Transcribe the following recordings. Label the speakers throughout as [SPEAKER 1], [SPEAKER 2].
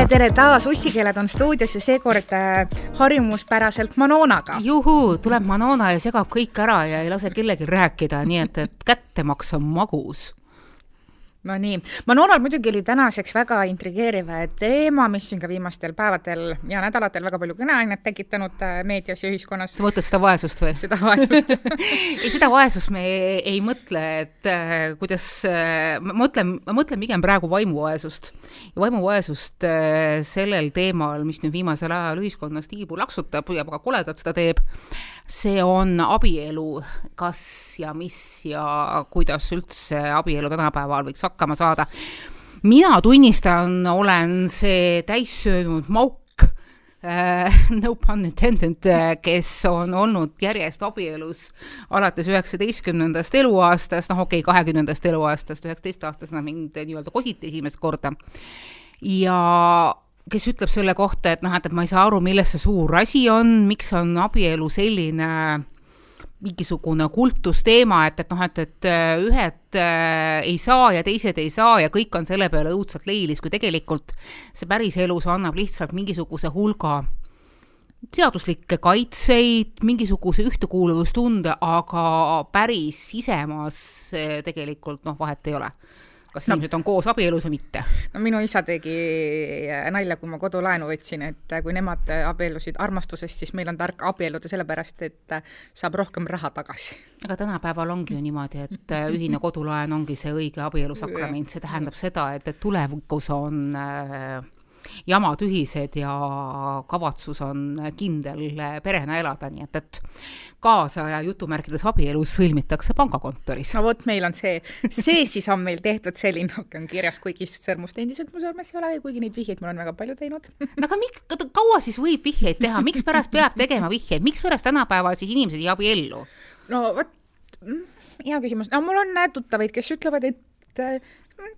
[SPEAKER 1] tere, tere taas, ussikeeled on stuudios ja seekord äh, harjumuspäraselt Manonaga.
[SPEAKER 2] juhuu, tuleb Manona ja segab kõik ära ja ei lase kellelgi rääkida, nii et, et kättemaks on magus
[SPEAKER 1] Nonii, Manonal muidugi oli tänaseks väga intrigeeriv teema, mis siin ka viimastel päevadel ja nädalatel väga palju kõneainet tekitanud äh, meedias ja ühiskonnas.
[SPEAKER 2] sa mõtled seda vaesust või?
[SPEAKER 1] seda vaesust
[SPEAKER 2] ei, seda vaesust me ei, ei mõtle, et äh, kuidas äh,, ma mõtlen, ma mõtlen pigem praegu vaimuvaesust. ja vaimuvaesust äh, sellel teemal, mis nüüd viimasel ajal ühiskonnas tiibu laksutab ja väga koledalt seda teeb, see on abielu, kas ja mis ja kuidas üldse abielu tänapäeval võiks hakkama saada. mina tunnistan, olen see täissöönud mauk äh,, no pun intended, kes on olnud järjest abielus alates üheksateistkümnendast eluaastast, noh okei okay,, kahekümnendast eluaastast, üheksateistaastasena mind nii-öelda kositi esimest korda. ja kes ütleb selle kohta, et noh, et, et ma ei saa aru, milles see suur asi on, miks on abielu selline mingisugune kultusteema, et, et noh, et, et ühed äh, ei saa ja teised ei saa ja kõik on selle peale õudselt leilis, kui tegelikult see päriselus annab lihtsalt mingisuguse hulga seaduslikke kaitseid, mingisuguse ühtekuuluvustunde, aga päris sisemas tegelikult noh, vahet ei ole kas no, inimesed on koos abielus või mitte?
[SPEAKER 1] no minu isa tegi nalja, kui ma kodulaenu võtsin, et kui nemad abiellusid armastusest, siis meil on tark abielluda sellepärast, et saab rohkem raha tagasi.
[SPEAKER 2] aga tänapäeval ongi ju niimoodi, et ühine kodulaen ongi see õige abielusakrament, see tähendab seda, et, et tulevikus on äh, jamad ühised ja kavatsus on kindel perena elada, nii et, et kaasaja jutumärkides abielus sõlmitakse pangakontoris.
[SPEAKER 1] no vot, meil on see, see siis on meil tehtud, see linnuke on kirjas, kuigi sõrmust endiselt mu sõrmes ei ole ja kuigi neid vihjeid ma olen väga palju teinud
[SPEAKER 2] no aga miks, kaua siis võib vihjeid teha, mikspärast peab tegema vihjeid, mikspärast tänapäeval siis inimesed ei abiellu?
[SPEAKER 1] no vot, mm, hea küsimus, no mul on tuttavaid, kes ütlevad, et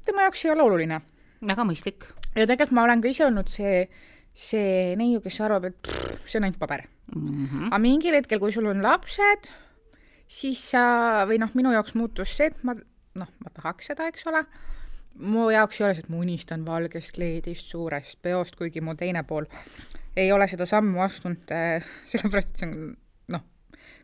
[SPEAKER 1] tema jaoks ei ole oluline.
[SPEAKER 2] väga mõistlik
[SPEAKER 1] ja tegelikult ma olen ka ise olnud see, see neiu, kes arvab, et pff, see on ainult paber mm. -hmm. aga mingil hetkel, kui sul on lapsed, siis sa, või noh, minu jaoks muutus see, et ma noh, ma tahaks seda, eks ole, mu jaoks ei ole see, et ma unistan valgest kleidist, suurest peost, kuigi mu teine pool ei ole seda sammu astunud äh,, sellepärast et see on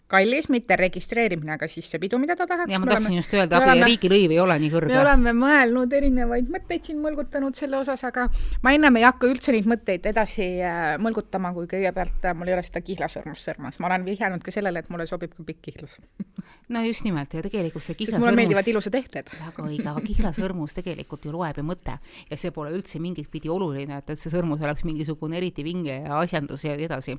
[SPEAKER 1] kallis, mitte registreerimine, aga siis see pidu, mida ta tahaks.
[SPEAKER 2] ja ma tahtsin just öelda, abi riigilõiv ei ole nii kõrge.
[SPEAKER 1] me oleme mõelnud erinevaid mõtteid siin mõlgutanud selle osas, aga ma ennem ei hakka üldse neid mõtteid edasi äh, mõlgutama, kui kõigepealt äh, mul ei ole seda kihlasõrmust sõrmes. ma olen vihjanud ka sellele, et mulle sobib ka pikk kihlus
[SPEAKER 2] no just nimelt ja tegelikult see kihlasõrmus.
[SPEAKER 1] mulle meeldivad ilusad ehted.
[SPEAKER 2] väga õige, aga kihlasõrmus tegelikult ju loeb ju mõte ja see pole üldse mingit pidi oluline, et, et see sõrmus oleks mingisugune eriti vinge ja asjandus ja nii edasi.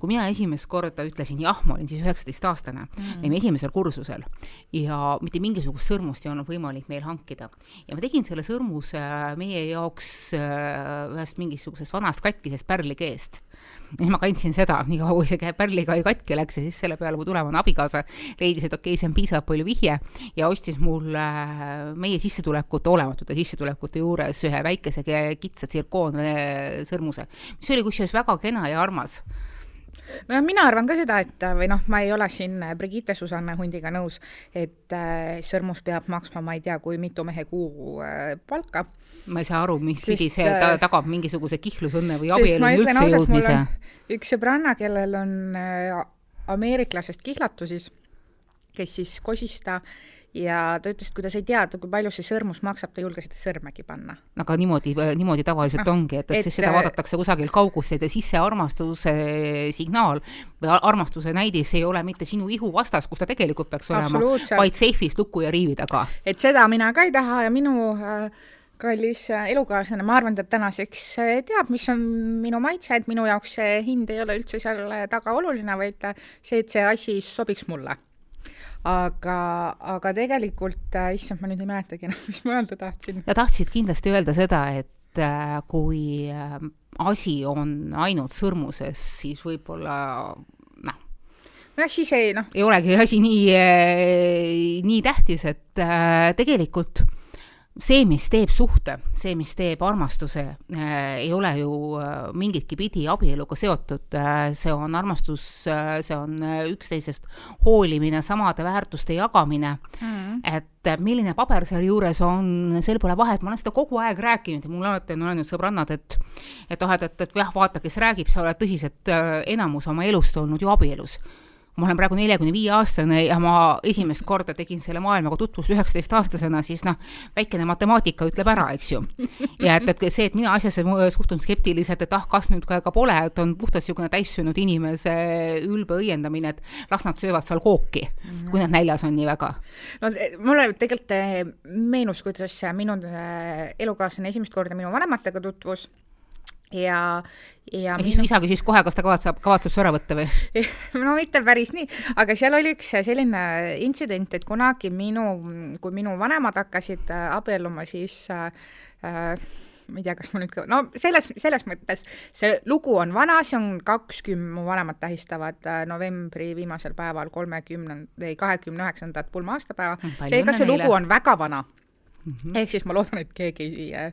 [SPEAKER 2] kui mina esimest korda ütlesin jah, ma olin siis üheksateist üheksateistaastane mm., olime esimesel kursusel ja mitte mingisugust sõrmust ei olnud võimalik meil hankida. ja ma tegin selle sõrmuse meie jaoks äh, ühest mingisugusest vanast katkisest pärlikeest. ja siis ma kandsin seda, nii kaua kui see pärlikai katki läks ja siis selle peale mu tulevane abikaasa leidis, et okei okay,, see on piisavalt palju vihje ja ostis mulle meie sissetulekute, olematute sissetulekute juures ühe väikese kitsa tsirkoonsõrmuse, mis oli kusjuures väga kena ja armas
[SPEAKER 1] nojah, mina arvan ka seda, et või noh, ma ei ole siin Brigitte Susanne Hundiga nõus, et äh, sõrmus peab maksma, ma ei tea, kui mitu mehe kuu äh, palka.
[SPEAKER 2] ma ei saa aru, mis pidi see ta, äh, tagab mingisuguse kihtlusõnne või abieluni üldse jõudmise.
[SPEAKER 1] üks sõbranna, kellel on äh, ameeriklasest kihlatu siis, kes siis kosis ta ja ta ütles, et kui ta sai teada, kui palju see sõrmus maksab, ta ei julge seda sõrmegi panna.
[SPEAKER 2] aga niimoodi, niimoodi tavaliselt no, ongi, et, et, et seda vaadatakse kusagil kaugusel ja siis see armastuse signaal või armastuse näidis ei ole mitte sinu ihu vastas, kus ta tegelikult peaks olema, vaid seifis luku ja riivi taga.
[SPEAKER 1] et seda mina ka ei taha ja minu äh, kallis äh, elukaaslane, ma arvan, et tänaseks äh, teab, mis on minu maitse, et minu jaoks see hind ei ole üldse seal taga oluline, vaid see, et see asi sobiks mulle aga, aga tegelikult äh,, issand, ma nüüd ei mäletagi enam, mis ma öelda tahtsin.
[SPEAKER 2] ja tahtsid kindlasti öelda seda, et äh, kui äh, asi on ainult sõrmuses, siis võib-olla noh,
[SPEAKER 1] nojah, siis ei noh.
[SPEAKER 2] ei olegi asi nii nii tähtis, et tegelikult see, mis teeb suhte, see, mis teeb armastuse äh,, ei ole ju äh, mingitki pidi abieluga seotud äh,. see on armastus see on üksteisest hoolimine, samade väärtuste jagamine mm. et milline paber sealjuures on, sel pole vahet, ma olen seda kogu aeg rääkinud ja mul alati on öelnud sõbrannad, et et ah, et, et, jah, vaata, kes räägib, sa oled tõsiselt enamus oma elust olnud ju abielus ma olen praegu neljakümne viie aastane ja ma esimest korda tegin selle maailmaga tutvust üheksateistaastasena, siis noh, väikene matemaatika ütleb ära, eks ju. ja et, et see, et mina asjasse suhtun skeptiliselt, et ah, kas nüüd ka, ka pole, et on puhtalt niisugune täissöönud inimese ülbe õiendamine, et las nad söövad seal kooki, kui nad näljas on nii väga.
[SPEAKER 1] no mulle tegelikult eh, meenus, kuidas minu eh, elukaaslane esimest korda minu vanematega tutvus ja,
[SPEAKER 2] ja ja siis minu... isa küsis kohe, kas ta kavatseb, kavatseb su ära võtta või?
[SPEAKER 1] no mitte päris nii, aga seal oli üks selline intsident, et kunagi minu, kui minu vanemad hakkasid äh, abielluma, siis äh, äh, ma ei tea, kas ma nüüd, no selles, selles mõttes see lugu on vana, see on kakskümmend, mu vanemad tähistavad äh, novembri viimasel päeval kolmekümnend-, ei kahekümne üheksandat pulma aastapäeva, seega see lugu on väga vana mm. -hmm. ehk siis ma loodan, et keegi ei äh,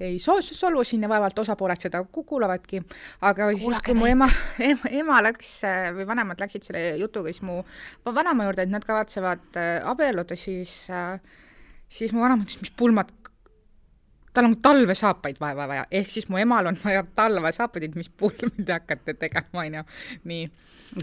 [SPEAKER 1] ei so-, solvu siin ja vaevalt osapooled seda kuulavadki, aga Kuulake siis, kui mu ema, ema, ema läks või vanemad läksid selle jutuga siis mu vanaema juurde, et nad kavatsevad äh, abielluda, siis äh, siis mu vanaema ütles, mis pulmad, tal on talvesaapaid vaja, vaja, ehk siis mu emal on vaja talvesaapaid, mis pulmi te hakkate tegema, onju, nii.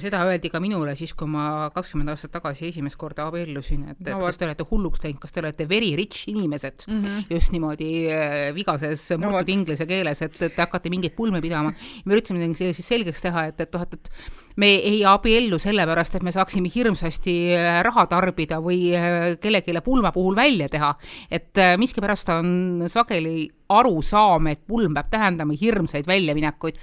[SPEAKER 2] Seda öeldi ka minule siis, kui ma kakskümmend aastat tagasi esimest korda abiellusin, et no,, et kas te olete hulluks läinud, kas te olete very rich inimesed? Mm, -hmm. just niimoodi äh, vigases murtud no, inglise keeles, et, et te hakkate mingeid pulme pidama. me üritasime siis selgeks teha, et, et noh, et, et me ei abiellu sellepärast, et me saaksime hirmsasti äh, raha tarbida või äh, kellelegi pulma puhul välja teha. et miskipärast on sageli arusaam, et pulm peab tähendama hirmsaid väljaminekuid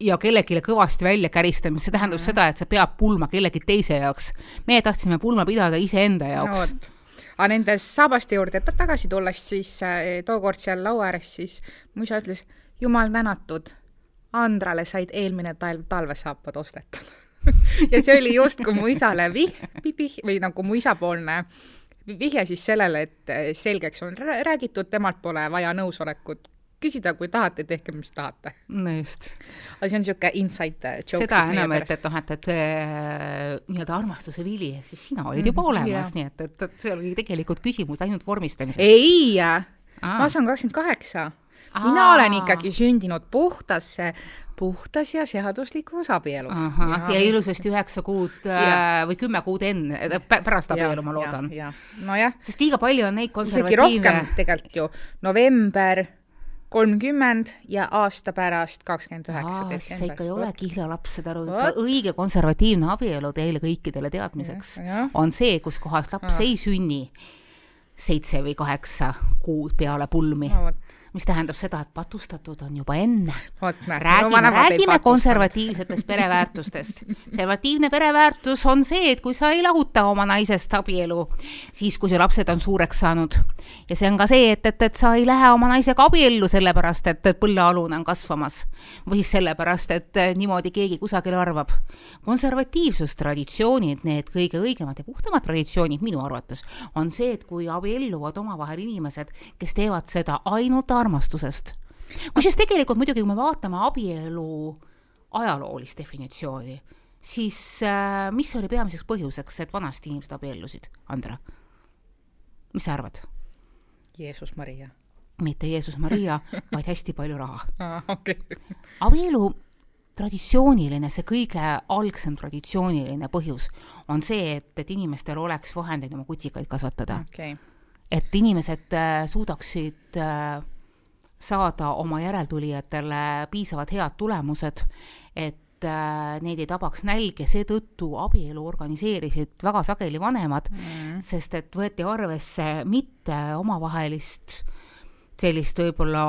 [SPEAKER 2] ja kellelegi kõvasti välja käristamist, see tähendab mm. seda, et sa pead pulma kellegi teise jaoks. meie tahtsime pulma pidada iseenda jaoks no,
[SPEAKER 1] aga nende saabaste juurde tagasi tulles, siis äh, tookord seal laua ääres, siis mu isa ütles, jumal tänatud, Andrale said eelmine talv talvesaapad ostetud ja see oli justkui mu isale vih-, vih-, või nagu mu isapoolne vihje siis sellele, et äh, selgeks on räägitud, temalt pole vaja nõusolekut küsida, kui tahate, tehke, mis tahate.
[SPEAKER 2] no just.
[SPEAKER 1] aga see on niisugune inside joke.
[SPEAKER 2] seda enam, et, et noh, et, et äh, nii-öelda armastuse vili, ehk siis sina olid juba mm, olemas yeah., nii et, et, et see oli tegelikult küsimus ainult vormistamises.
[SPEAKER 1] ei, ma saan kakskümmend kaheksa mina olen ikkagi sündinud puhtasse, puhtas ja seaduslikus abielus.
[SPEAKER 2] ja ilusasti üheksa kuud äh, või kümme kuud enne, pärast abielu, ma loodan.
[SPEAKER 1] nojah.
[SPEAKER 2] sest liiga palju on neid konservatiivne.
[SPEAKER 1] isegi rohkem tegelikult ju, november kolmkümmend ja aasta pärast kakskümmend üheksa
[SPEAKER 2] detsember. sa ikka ei ole kihlalaps, saad aru, õige konservatiivne abielu teile kõikidele teadmiseks ja, ja. on see, kus kohas laps ja. ei sünni seitse või kaheksa kuud peale pulmi no,. Mis tähendab seda, et patustatud on juba enne. räägime no,, räägime konservatiivsetest pereväärtustest. konservatiivne pereväärtus on see, et kui sa ei lahuta oma naisest abielu, siis kui su lapsed on suureks saanud. ja see on ka see, et, et, et sa ei lähe oma naisega abiellu sellepärast, et, põllealune on kasvamas. või siis sellepärast, et niimoodi keegi kusagil arvab. konservatiivsustraditsioonid, need kõige õigemad ja puhtamad traditsioonid minu arvates, on see, et kui abielluvad omavahel inimesed, kes teevad seda ainult armastusest. kusjuures tegelikult muidugi, kui me vaatame abielu ajaloolist definitsiooni, siis äh, mis oli peamiseks põhjuseks, et vanasti inimesed abiellusid, Andra? mis sa arvad?
[SPEAKER 1] Jeesus Maria.
[SPEAKER 2] mitte Jeesus Maria, vaid hästi palju raha
[SPEAKER 1] ah,. Okay.
[SPEAKER 2] abielu traditsiooniline, see kõige algsem traditsiooniline põhjus on see, et, et inimestel oleks vahendeid oma kutsikaid kasvatada
[SPEAKER 1] okay..
[SPEAKER 2] et inimesed äh, suudaksid äh, saada oma järeltulijatele piisavalt head tulemused, et äh, neid ei tabaks nälg ja seetõttu abielu organiseerisid väga sageli vanemad mm., sest et võeti arvesse mitte omavahelist sellist võib-olla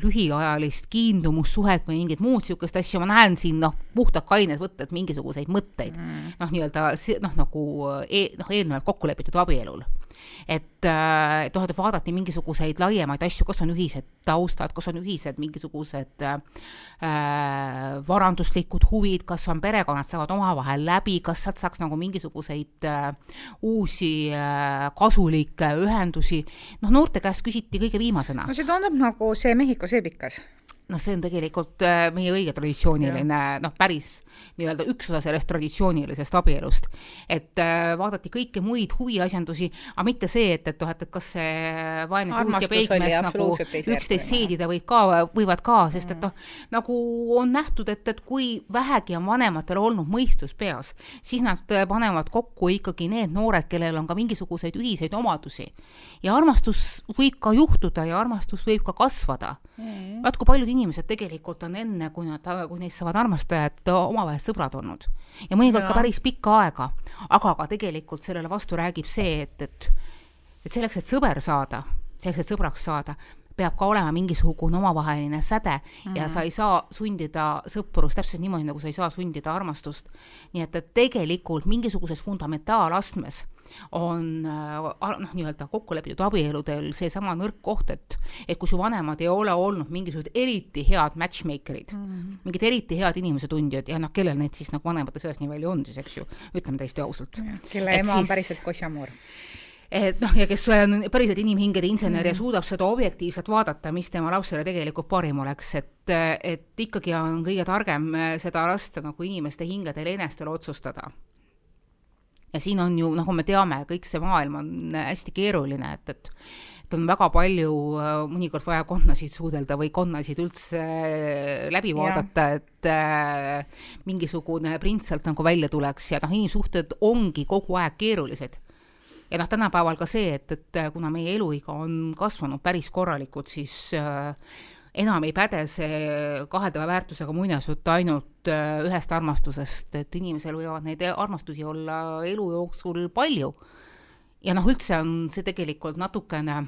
[SPEAKER 2] lühiajalist kiindumussuhet või mingit muud niisugust asja, ma näen siin noh, puhtalt kaines võtted mingisuguseid mõtteid mm. noh, nii-öelda noh, nagu e, noh, eelnevalt kokku lepitud abielul et, äh, et noh, et vaadati mingisuguseid laiemaid asju, kas on ühised taustad, kas on ühised mingisugused äh, varanduslikud huvid, kas on perekonnad saavad omavahel läbi, kas sealt saaks nagu mingisuguseid äh, uusi äh, kasulikke ühendusi, noh, noorte käest küsiti kõige viimasena.
[SPEAKER 1] no see tundub nagu see Mehhiko seebikas
[SPEAKER 2] noh, see on tegelikult äh, meie õige traditsiooniline, noh, päris nii-öelda üks osa sellest traditsioonilisest abielust. et äh, vaadati kõiki muid huviasjandusi, aga mitte see, et, et noh, et, et kas see vaene kuut ja peigmees nagu üksteist seedida võib ka, võivad ka, sest et noh, nagu on nähtud, et, et kui vähegi on vanematel olnud mõistus peas, siis nad panevad kokku ikkagi need noored, kellel on ka mingisuguseid ühiseid omadusi. ja armastus võib ka juhtuda ja armastus võib ka kasvada mm.. vaat kui paljud inimesed tegelikult on enne, kui nad, kui neist saavad armastajad, omavahel sõbrad olnud. ja mõnikord no. ka päris pikka aega. aga ka tegelikult sellele vastu räägib see, et, et, et selleks, et sõber saada, selleks, et sõbraks saada, peab ka olema mingisugune omavaheline säde mm. ja sa ei saa sundida sõprust täpselt niimoodi, nagu sa ei saa sundida armastust. nii et, et tegelikult mingisuguses fundamentaalastmes on äh, noh, nii-öelda kokku lepitud abieludel seesama nõrk koht, et et kui su vanemad ei ole olnud mingisugused eriti head matchmaker'id mm, -hmm. mingid eriti head inimesetundjad ja noh, kellel neid siis nagu vanemate seas nii palju on siis, eks ju, ütleme täiesti ausalt.
[SPEAKER 1] kelle et ema siis, on päriselt kosjamur
[SPEAKER 2] et noh, ja kes on päriselt inimhingede insener ja suudab seda objektiivselt vaadata, mis tema lapsele tegelikult parim oleks, et, et ikkagi on kõige targem seda lasta nagu inimeste hingedel enestel otsustada. Ja siin on ju, nagu me teame, kõik see maailm on hästi keeruline, et, et et on väga palju äh, mõnikord vaja konnasid suudelda või konnasid üldse äh, läbi vaadata, et äh, mingisugune prints sealt nagu välja tuleks ja noh, inimsuhted ongi kogu aeg keerulised. Ja noh, tänapäeval ka see, et, et kuna meie eluiga on kasvanud päris korralikult, siis äh, enam ei päde see kaheldava väärtusega muinasjutt ainult äh, ühest armastusest, et inimesel võivad neid armastusi olla elu jooksul palju. ja noh, üldse on see tegelikult natukene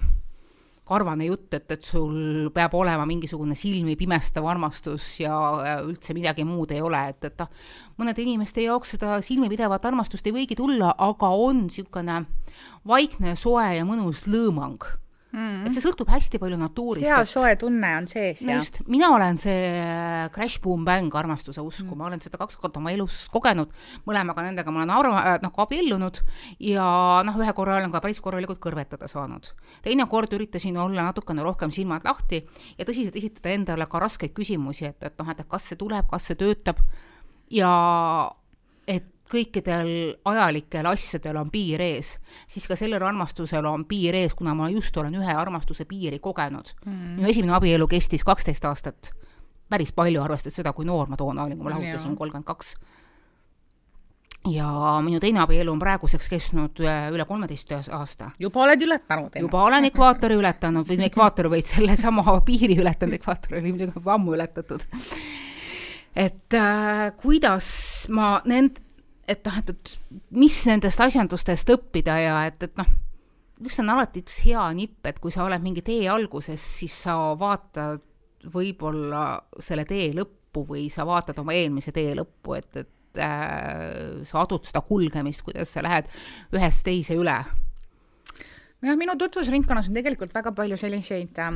[SPEAKER 2] karvane jutt, et, et sul peab olema mingisugune silmi pimestav armastus ja üldse midagi muud ei ole, et, et noh, mõnede inimeste jaoks seda silmipidevat armastust ei võigi tulla, aga on niisugune vaikne, soe ja mõnus lõõmang mm.. et see sõltub hästi palju natuurist.
[SPEAKER 1] hea soe tunne on sees.
[SPEAKER 2] no just, mina olen see äh, crash boom bang armastuse usku mm., ma olen seda kaks korda oma elus kogenud, mõlemaga nendega ma olen arva-, äh, noh, abiellunud ja noh, ühe korra olen ka päris korralikult kõrvetada saanud. teine kord üritasin olla natukene rohkem silmad lahti ja tõsiselt esitada endale ka raskeid küsimusi, et, et noh, et kas see tuleb, kas see töötab ja et kõikidel ajalikel asjadel on piir ees, siis ka sellel armastusel on piir ees, kuna ma just olen ühe armastuse piiri kogenud mm.. minu esimene abielu kestis kaksteist aastat. päris palju, arvestades seda, kui noor ma toona olin, kui ma lahutasin kolmkümmend kaks. ja minu teine abielu on praeguseks kestnud äh, üle kolmeteist aasta.
[SPEAKER 1] juba oled ületanud?
[SPEAKER 2] juba olen ekvaatori ületanud või ekvaatori, vaid sellesama piiri ületanud, ekvaator oli muidugi ammu ületatud et äh, kuidas ma nend-, et noh, et, et mis nendest asjandustest õppida ja et, et noh, üks on alati üks hea nipp, et kui sa oled mingi tee alguses, siis sa vaatad võib-olla selle tee lõppu või sa vaatad oma eelmise tee lõppu, et, et äh, sa adud seda kulgemist, kuidas sa lähed ühest teise üle.
[SPEAKER 1] nojah, minu tutvusringkonnas on tegelikult väga palju selliseid äh,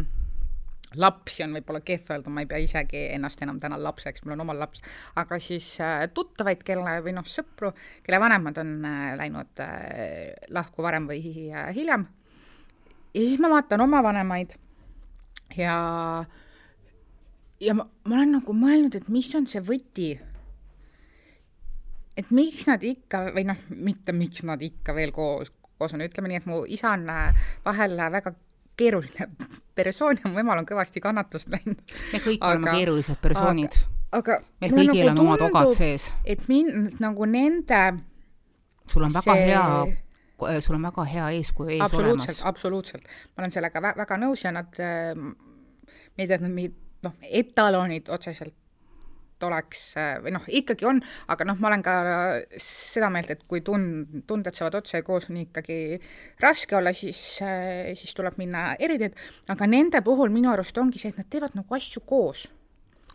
[SPEAKER 1] lapsi on võib-olla kehv öelda, ma ei pea isegi ennast enam täna lapseks, mul on omal laps, aga siis äh, tuttavaid, kelle või noh, sõpru, kelle vanemad on äh, läinud äh, lahku varem või hiljem. ja siis ma vaatan oma vanemaid ja, ja ma, ma olen nagu mõelnud, et mis on see võti. et miks nad ikka või noh, mitte miks nad ikka veel koos, koos on, ütleme nii, et mu isa on vahel väga keeruline persoon ja mu emal on kõvasti kannatust läinud.
[SPEAKER 2] me kõik aga, oleme keerulised persoonid.
[SPEAKER 1] aga
[SPEAKER 2] meil kõigil nagu on omad ogad sees.
[SPEAKER 1] et mind nagu nende
[SPEAKER 2] sul on väga see... hea sul on väga hea eeskuju ees
[SPEAKER 1] absoluutselt, olemas. absoluutselt, ma olen sellega vä väga nõus ja nad, äh, ei tea, nad mingid noh, etalonid otseselt oleks või noh, ikkagi on, aga noh, ma olen ka seda meelt, et kui tund, tunded saavad otse koos, on ikkagi raske olla, siis, siis tuleb minna eriteed, aga nende puhul minu arust ongi see, et nad teevad nagu asju koos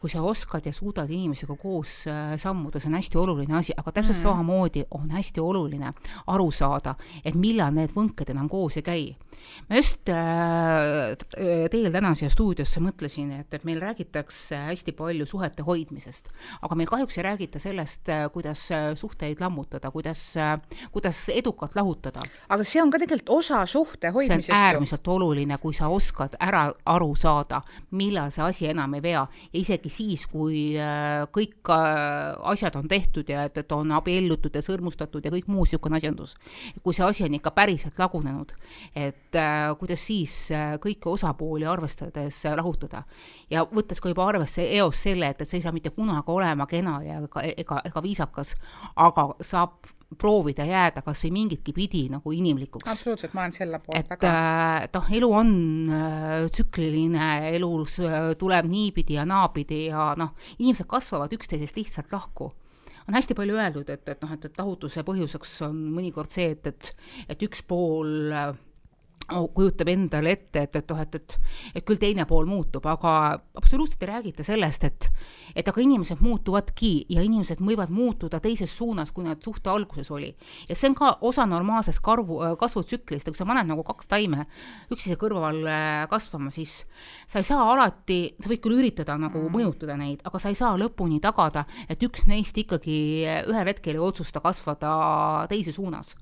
[SPEAKER 2] kui sa oskad ja suudad inimesega koos äh, sammuda, see on hästi oluline asi, aga täpselt mm. samamoodi on hästi oluline aru saada, et millal need võnked enam koos ei käi. ma just äh, teel täna siia stuudiosse mõtlesin, et, et meil räägitakse hästi palju suhete hoidmisest, aga meil kahjuks ei räägita sellest, äh, kuidas äh, suhteid lammutada, kuidas, kuidas edukalt lahutada.
[SPEAKER 1] aga see on ka tegelikult osa suhte hoidmisest.
[SPEAKER 2] see on äärmiselt ju. oluline, kui sa oskad ära aru saada, millal see asi enam ei vea ja isegi siis, kui kõik asjad on tehtud ja et, et on abiellutud ja sõrmustatud ja kõik muu niisugune asjandus. kui see asi on ikka päriselt lagunenud, et äh, kuidas siis äh, kõiki osapooli arvestades äh, lahutada. ja võttes ka juba arvesse eos selle, et, et see ei saa mitte kunagi olema kena ja ega, ega, ega viisakas, aga saab proovida jääda kas või mingitki pidi nagu inimlikuks.
[SPEAKER 1] absoluutselt, ma olen selle poolt
[SPEAKER 2] väga. et noh, elu on äh, tsükliline, elus äh, tuleb niipidi ja naapidi ja noh, inimesed kasvavad üksteisest lihtsalt lahku. On hästi palju öeldud, et, et noh, et, et lahutuse põhjuseks on mõnikord see, et, et, et üks pool kujutab endale ette, et, et noh, et, et, et küll teine pool muutub, aga absoluutselt ei räägita sellest, et, et aga inimesed muutuvadki ja inimesed võivad muutuda teises suunas, kui nad suhte alguses oli. ja see on ka osa normaalsest karvu, kasvutsüklist, et kui sa paned nagu kaks taime üksteise kõrval äh, kasvama, siis sa ei saa alati, sa võid küll üritada nagu mm. mõjutada neid, aga sa ei saa lõpuni tagada, et üks neist ikkagi ühel hetkel ei otsusta kasvada teise suunas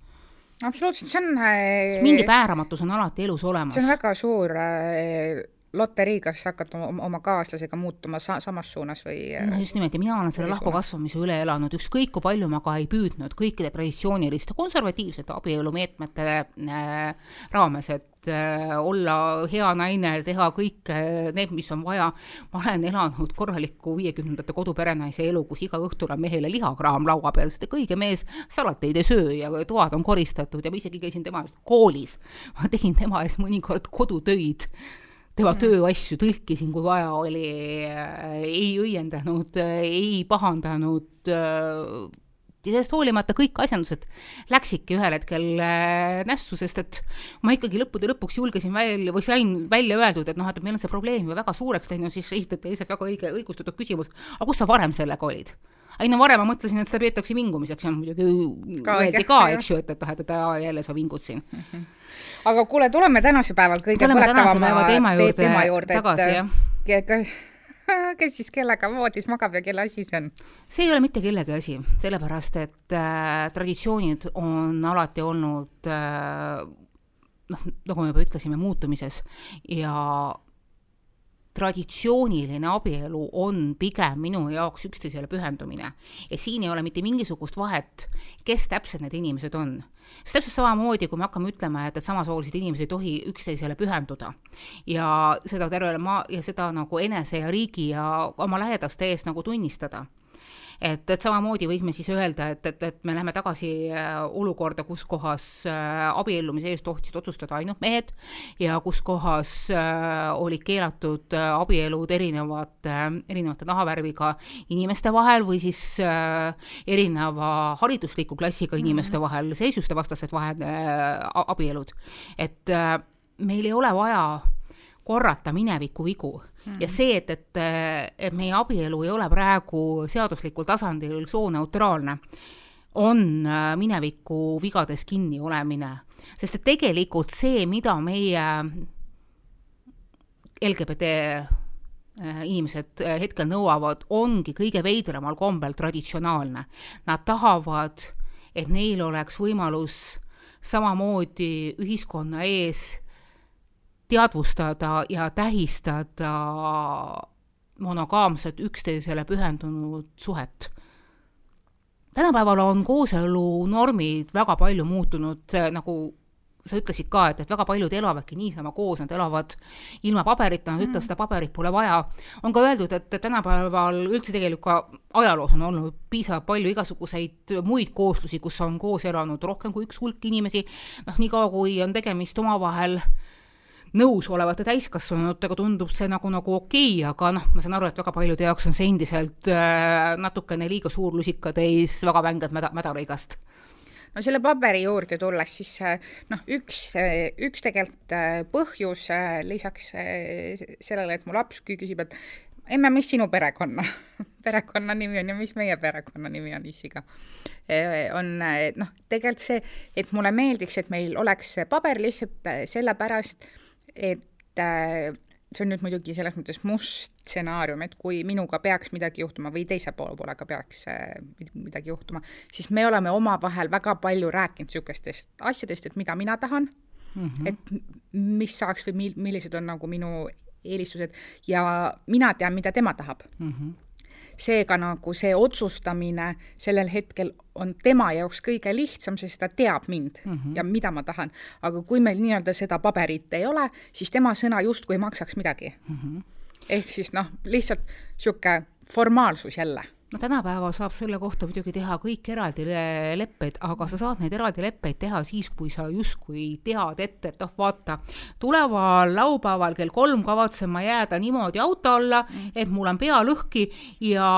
[SPEAKER 1] absoluutselt, see on äh,
[SPEAKER 2] mingi määramatus on alati elus olemas.
[SPEAKER 1] see on väga suur äh, loterii, kas hakkad oma kaaslasega muutuma sa samas suunas või
[SPEAKER 2] äh, no just nimelt ja mina olen selle lahkukasvamise üle elanud, ükskõik kui palju ma ka ei püüdnud kõikide traditsiooniliste konservatiivsete abielumeetmete äh, raames, et äh, olla hea naine, teha kõik äh, need, mis on vaja, ma olen elanud korralikku viiekümnendate koduperenaise elu, kus iga õhtul on mehele lihakraam laua peal, sest õige mees salateid ei söö ja toad on koristatud ja ma isegi käisin tema eest koolis. ma tegin tema eest mõnikord kodutöid tema mm. tööasju tõlkisin, kui vaja oli, ei õiendanud, ei pahandanud äh, sellest hoolimata kõik asjandused läksidki ühel hetkel äh, nässu, sest et ma ikkagi lõppude lõpuks julgesin välja või sain välja öeldud, et noh, et meil on see probleem ju väga suureks läinud, siis esitati lihtsalt väga õige, õigustatud küsimus, aga kus sa varem sellega olid? ei no varem ma mõtlesin, et seda peetakse vingumiseks ja muidugi öeldi ka, eks ju, et, et noh, et, et jälle sa vingud siin mm. -hmm
[SPEAKER 1] aga kuule, tuleme tänase päeva kõige
[SPEAKER 2] põletavama teema juurde, teema juurde, tagasi,
[SPEAKER 1] et kes siis kellega voodis magab ja kelle asi see on?
[SPEAKER 2] see ei ole mitte kellegi asi, sellepärast et äh, traditsioonid on alati olnud äh, noh, nagu me juba ütlesime, muutumises. Ja traditsiooniline abielu on pigem minu jaoks üksteisele pühendumine. Ja siin ei ole mitte mingisugust vahet, kes täpselt need inimesed on sest täpselt samamoodi, kui me hakkame ütlema, et, et samasoolised inimesed ei tohi üksteisele pühenduda. Ja seda tervele maa ja seda nagu enese ja riigi ja oma lähedaste ees nagu tunnistada et, et samamoodi võime siis öelda, et, et, et me läheme tagasi äh, olukorda, kus kohas äh, abiellumise eest tohtisid otsustada ainult mehed ja kus kohas äh, olid keelatud abielud erinevate, erinevate nahavärviga inimeste vahel või siis erineva haridusliku klassiga mhm. inimeste vahel, seisustevastased vahel abielud. et meil ei ole vaja korrata mineviku vigu ja mm. see, et, et, et meie abielu ei ole praegu seaduslikul tasandil sooneutraalne, on äh, mineviku vigades kinni olemine. sest et tegelikult see, mida meie LGBT äh, inimesed äh, hetkel nõuavad, ongi kõige veidramal kombel traditsionaalne. Nad tahavad, et neil oleks võimalus samamoodi ühiskonna ees teadvustada ja tähistada monogaamset üksteisele pühendunud suhet. tänapäeval on kooselu normid väga palju muutunud, nagu sa ütlesid ka, et, et väga paljud elavadki niisama koos, nad elavad ilma paberita, nad ütlevad, seda paberit pole vaja. on ka öeldud, et tänapäeval üldse tegelikult ka ajaloos on olnud piisavalt palju igasuguseid muid kooslusi, kus on koos elanud rohkem kui üks hulk inimesi, noh, niikaua kui on tegemist omavahel äh, nõus olevate täiskasvanutega tundub see nagu, nagu okei okay,, aga noh, ma saan aru, et väga paljude jaoks on see endiselt äh, natukene liiga suur lusikatäis väga vänget mäda, mädarõigast
[SPEAKER 1] no selle paberi juurde tulles, siis äh, noh, üks, äh, üks tegelikult äh, põhjus lisaks sellele, et mu laps küsib, et emme, mis sinu perekonna perekonnanimi on ja mis meie perekonnanimi on issiga. on noh, tegelikult see, et mulle meeldiks, et meil oleks paber lihtsalt sellepärast, et see on nüüd muidugi selles mõttes must stsenaarium, et kui minuga peaks midagi juhtuma või teise poolega peaks midagi juhtuma, siis me oleme omavahel väga palju rääkinud niisugustest asjadest, et mida mina tahan mm, -hmm. et mis saaks või mil-, millised on nagu minu eelistused ja mina tean, mida tema tahab mm. -hmm seega nagu see otsustamine sellel hetkel on tema jaoks kõige lihtsam, sest ta teab mind mm -hmm. ja mida ma tahan. aga kui meil nii-öelda seda paberit ei ole, siis tema sõna justkui maksaks midagi mm. -hmm. ehk siis noh, lihtsalt niisugune formaalsus jälle
[SPEAKER 2] no tänapäeval saab selle kohta muidugi teha kõik eraldi leppeid, aga sa saad neid eraldi leppeid teha siis, kui sa justkui tead ette, et oh vaata, tuleval laupäeval kell kolm kavatsen ma jääda niimoodi auto alla, et mul on pea lõhki ja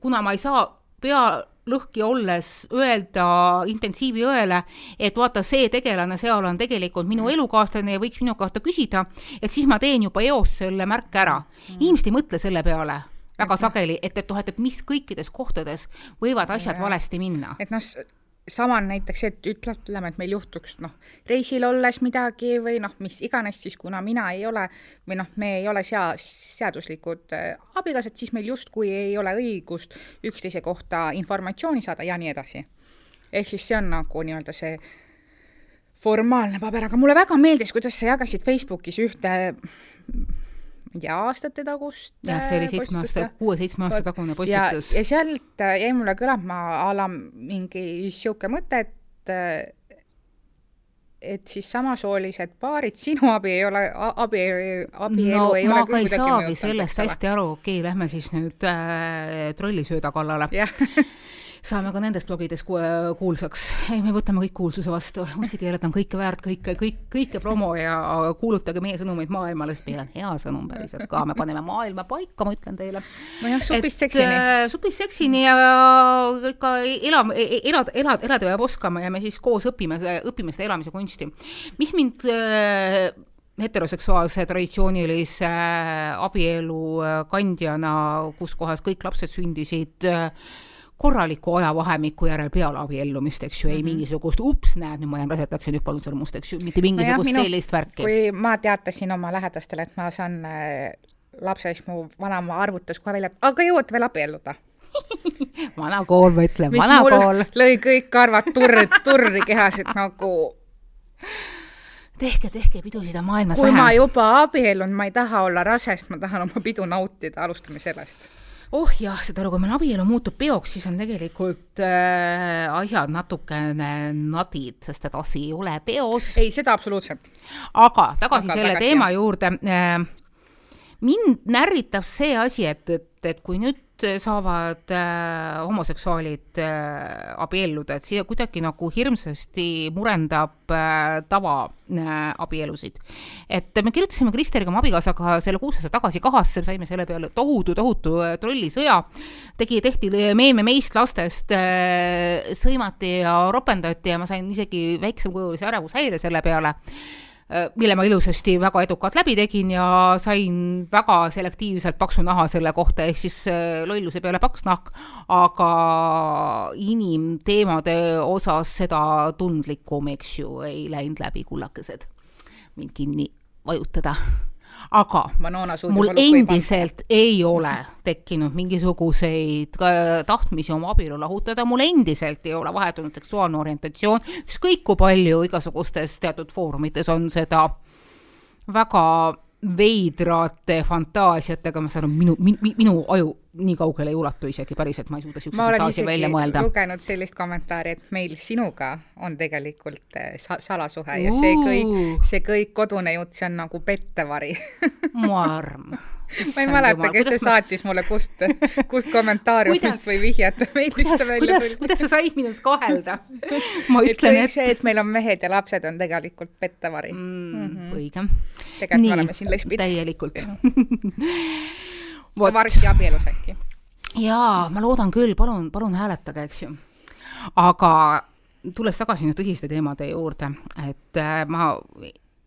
[SPEAKER 2] kuna ma ei saa pea lõhki olles öelda intensiiviõele, et vaata, see tegelane seal on tegelikult minu elukaaslane ja võiks minu kohta küsida, et siis ma teen juba eos selle märke ära. inimesed ei mõtle selle peale väga sageli, et, et noh, et, et mis kõikides kohtades võivad asjad ja, valesti minna.
[SPEAKER 1] et noh, sama on näiteks, et ütleme, et meil juhtuks noh, reisil olles midagi või noh, mis iganes, siis kuna mina ei ole või noh, me ei ole sea-, seaduslikud äh, abikaasad, siis meil justkui ei ole õigust üksteise kohta informatsiooni saada ja nii edasi. ehk siis see on nagu nii-öelda see formaalne paber, aga mulle väga meeldis, kuidas sa jagasid Facebookis ühte ma ei tea, aastate tagust.
[SPEAKER 2] jah, see oli seitsme aasta, kuue-seitsme aasta tagune postitus.
[SPEAKER 1] ja sealt äh, jäi mulle kõlama a la mingi sihuke mõte, et äh, et siis samasoolised paarid, sinu abi ei ole, abi, abielu
[SPEAKER 2] no,
[SPEAKER 1] ei ole
[SPEAKER 2] küll kuidagi mõjutanud. sellest hästi aru, okei okay,, lähme siis nüüd äh, trollisööda kallale saame ka nendes blogides kuulsaks. ei, me võtame kõik kuulsuse vastu, mustikeeled on kõike väärt, kõike, kõik, kõike promo ja kuulutage meie sõnumeid maailmale, sest meil on hea sõnum päriselt ka, me paneme maailma paika, ma ütlen teile.
[SPEAKER 1] nojah, supist seksini
[SPEAKER 2] äh,. supist seksini ja ikka elame, elada, elada, elada peab oskama ja me siis koos õpime, õpime seda elamise kunsti. mis mind äh, heteroseksuaalse traditsioonilise abielu kandjana, kus kohas kõik lapsed sündisid äh, korraliku ajavahemiku järel peale abiellumist, eks ju, ei mm -hmm. mingisugust ups, näed, nüüd ma jään rasedaks ja nüüd palun sõrmust, eks ju, mitte mingisugust no jah, sellist värki.
[SPEAKER 1] kui ma teatasin oma lähedastele, et ma saan äh, lapse, siis mu vanaema arvutas kohe välja, et aga jõuad veel abielluda
[SPEAKER 2] vana kool, ma ütlen, vana kool.
[SPEAKER 1] lõi kõik karvad turri, turri kehas, et nagu
[SPEAKER 2] tehke, tehke pidusid on maailmas
[SPEAKER 1] kui vähem. kui ma juba abiellun, ma ei taha olla rase, sest ma tahan oma pidu nautida, alustame sellest
[SPEAKER 2] oh jah, saad aru, kui meil abielu muutub peoks, siis on tegelikult äh, asjad natukene nadid, sest et asi ei ole peos.
[SPEAKER 1] ei, seda absoluutselt.
[SPEAKER 2] aga tagasi aga selle tagasi, teema jah. juurde äh,. mind närritab see asi, et, et, et kui nüüd saavad äh, homoseksuaalid äh, abielluda, et see kuidagi nagu hirmsasti murendab äh, tavaabielusid äh,. et me kirjutasime Kristeriga, oma abikaasaga, selle kuus aastat tagasi kahasse, saime selle peale tohutu, tohutu äh, trollisõja. tegi, tehti meeme meist lastest äh,, sõimati ja ropendati ja ma sain isegi väiksemkujulise ärevushäire selle peale Äh, mille ma ilusasti väga edukalt läbi tegin ja sain väga selektiivselt paksu naha selle kohta, ehk siis äh, lolluse peale paks nahk, aga inimteemade osas seda tundlikum, eks ju, ei läinud läbi, kullakesed, mind kinni vajutada aga mul endiselt ei ole tekkinud mingisuguseid tahtmisi oma abielu lahutada, mul endiselt ei ole vahetunud seksuaalne orientatsioon, ükskõik kui palju igasugustes teatud foorumites on seda väga veidrate fantaasiatega, ma saan aru, minu, minu, minu aju nii kaugele ei ulatu isegi päriselt, ma ei suuda siukseid fantaasia välja mõelda.
[SPEAKER 1] lugenud sellist kommentaari, et meil sinuga on tegelikult eh, sa salasuhe ja see kõik, see kõik kodune jutt, see on nagu pettevari.
[SPEAKER 2] Mu arm
[SPEAKER 1] ma ei mäleta, kes see ma... saatis mulle, kust, kust kommentaariumist või vihjet meilist välja
[SPEAKER 2] kuidas, kuidas sa said minust kahelda ma ütlen,
[SPEAKER 1] et see, et meil on mehed ja lapsed, on tegelikult pettevari mm,.
[SPEAKER 2] Mm -hmm. õige.
[SPEAKER 1] tegelikult Nii, me oleme siin lesbid.
[SPEAKER 2] täielikult
[SPEAKER 1] varsti abielus äkki?
[SPEAKER 2] jaa, ma loodan küll, palun, palun hääletage, eks ju. aga tulles tagasi nüüd tõsiste teemade juurde, et äh, ma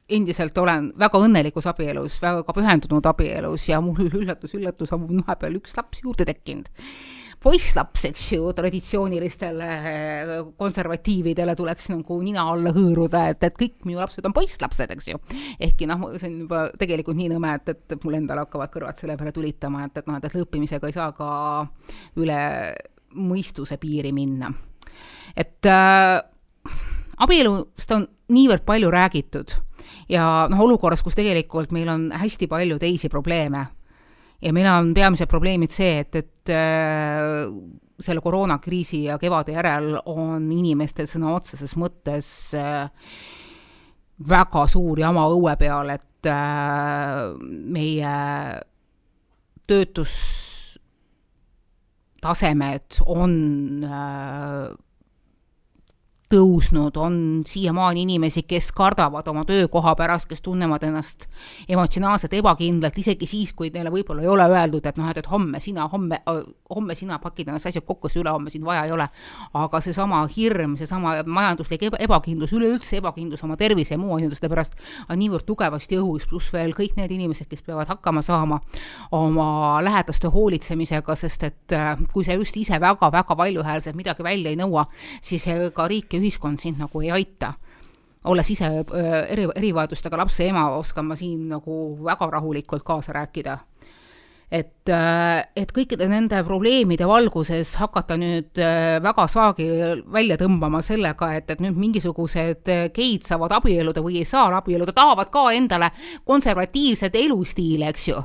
[SPEAKER 2] endiselt olen väga õnnelikus abielus, väga pühendunud abielus ja mul üllatus-üllatus on vahepeal üks laps juurde tekkinud poisslaps, eks ju, traditsioonilistele eh, konservatiividele tuleks nagu nina alla hõõruda, et, et kõik minu lapsed on poisslapsed, eks ju. ehkki noh, see on juba tegelikult nii nõme, et, et mul endal hakkavad kõrvad selle peale tulitama, et, et noh, et, et lõppimisega ei saa ka üle mõistuse piiri minna. et äh, abielust on niivõrd palju räägitud ja noh, olukorras, kus tegelikult meil on hästi palju teisi probleeme. Ja meil on peamised probleemid see, et, et äh, selle koroonakriisi ja kevade järel on inimestel sõna otseses mõttes äh, väga suur jama õue peal, et äh, meie töötustasemed on äh, tõusnud, on siiamaani inimesi, kes kardavad oma töökoha pärast, kes tunnevad ennast emotsionaalselt ebakindlalt, isegi siis, kui neile võib-olla ei ole öeldud, et noh, et, et homme sina, homme, homme sina pakid ennast asjad kokku, siis ülehomme sind vaja ei ole. aga seesama hirm, seesama majanduslik eba, ebakindlus, üleüldse ebakindlus oma tervise ja muu asjanduste pärast on niivõrd tugevasti õhus, pluss veel kõik need inimesed, kes peavad hakkama saama oma lähedaste hoolitsemisega, sest et äh, kui sa just ise väga-väga valjuhäälselt midagi välja ei nõua, siis ka riik ja ühiskond sind nagu ei aita. olles ise eri, erivajadustega lapse ema, oskan ma siin nagu väga rahulikult kaasa rääkida et, et kõikide nende probleemide valguses hakata nüüd väga saagi välja tõmbama sellega, et, et nüüd mingisugused geid saavad abielluda või ei saa abielluda, tahavad ka endale konservatiivset elustiili, eks ju.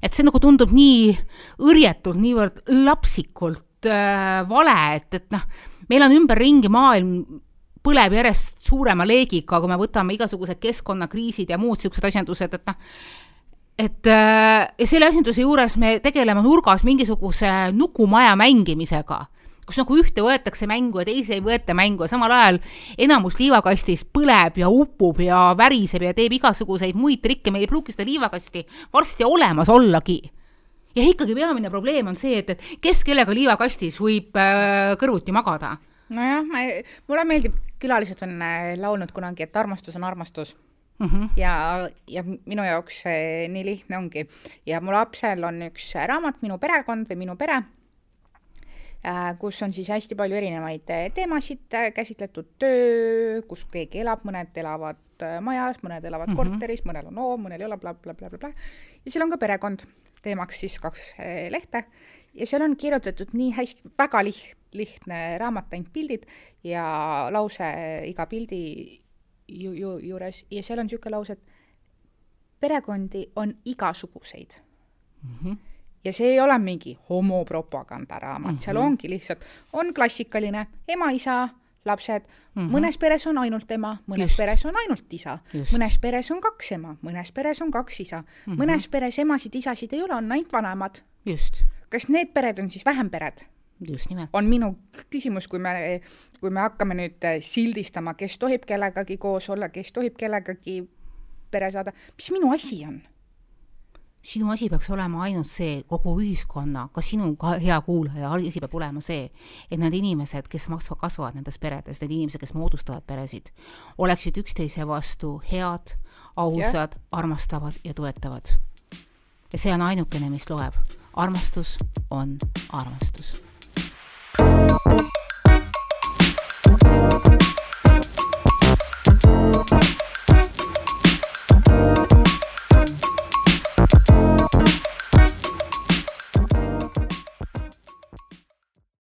[SPEAKER 2] et see nagu tundub nii õrjetult, niivõrd lapsikult äh, vale, et, et noh, meil on ümberringi maailm põleb järjest suurema leegiga, kui me võtame igasugused keskkonnakriisid ja muud niisugused asjandused, et noh, et äh, ja selle asjanduse juures me tegeleme nurgas mingisuguse nukumaja mängimisega, kus nagu ühte võetakse mängu ja teise ei võeta mängu ja samal ajal enamus liivakastis põleb ja upub ja väriseb ja teeb igasuguseid muid trikke, meil ei pruugi seda liivakasti varsti olemas ollagi ja ikkagi peamine probleem on see, et, et kes kellega liivakastis võib äh, kõrvuti magada.
[SPEAKER 1] nojah, ma, mulle meeldib, külalised on äh, laulnud kunagi, et armastus on armastus mm. -hmm. ja, ja minu jaoks see nii lihtne ongi. ja mu lapsel on üks raamat Minu perekond või Minu pere kus on siis hästi palju erinevaid äh, teemasid äh, käsitletud, töö, kus keegi elab, mõned elavad majas, mõned elavad mm -hmm. korteris, mõnel on hoov, mõnel ei ole bla, bla, blablabla. ja seal on ka perekond teemaks siis kaks eh, lehte ja seal on kirjutatud nii hästi, väga liht-, lihtne raamat, ainult pildid ja lause iga pildi ju, ju, juures ja seal on niisugune lause, et perekondi on igasuguseid mm. -hmm. Ja see ei ole mingi homopropagandaraamat mm, -hmm. seal ongi lihtsalt, on klassikaline ema-isa lapsed mm, -hmm. mõnes peres on ainult ema, mõnes Just. peres on ainult isa, mõnes peres on kaks ema, mõnes peres on kaks isa mm, -hmm. mõnes peres emasid-isasid ei ole, on ainult vanemad. kas need pered on siis vähem pered?
[SPEAKER 2] just nimelt.
[SPEAKER 1] on minu küsimus, kui me, kui me hakkame nüüd sildistama, kes tohib kellegagi koos olla, kes tohib kellegagi pere saada, mis minu asi on?
[SPEAKER 2] Sinu asi peaks olema ainult see, kogu ühiskonna, ka sinu ka hea kuulaja asi peab olema see, et need inimesed, kes maksavad, kasvavad nendes peredes, need inimesed, kes moodustavad peresid, oleksid üksteise vastu head, ausad yeah., armastavad ja toetavad. ja see on ainukene, mis loeb. armastus on armastus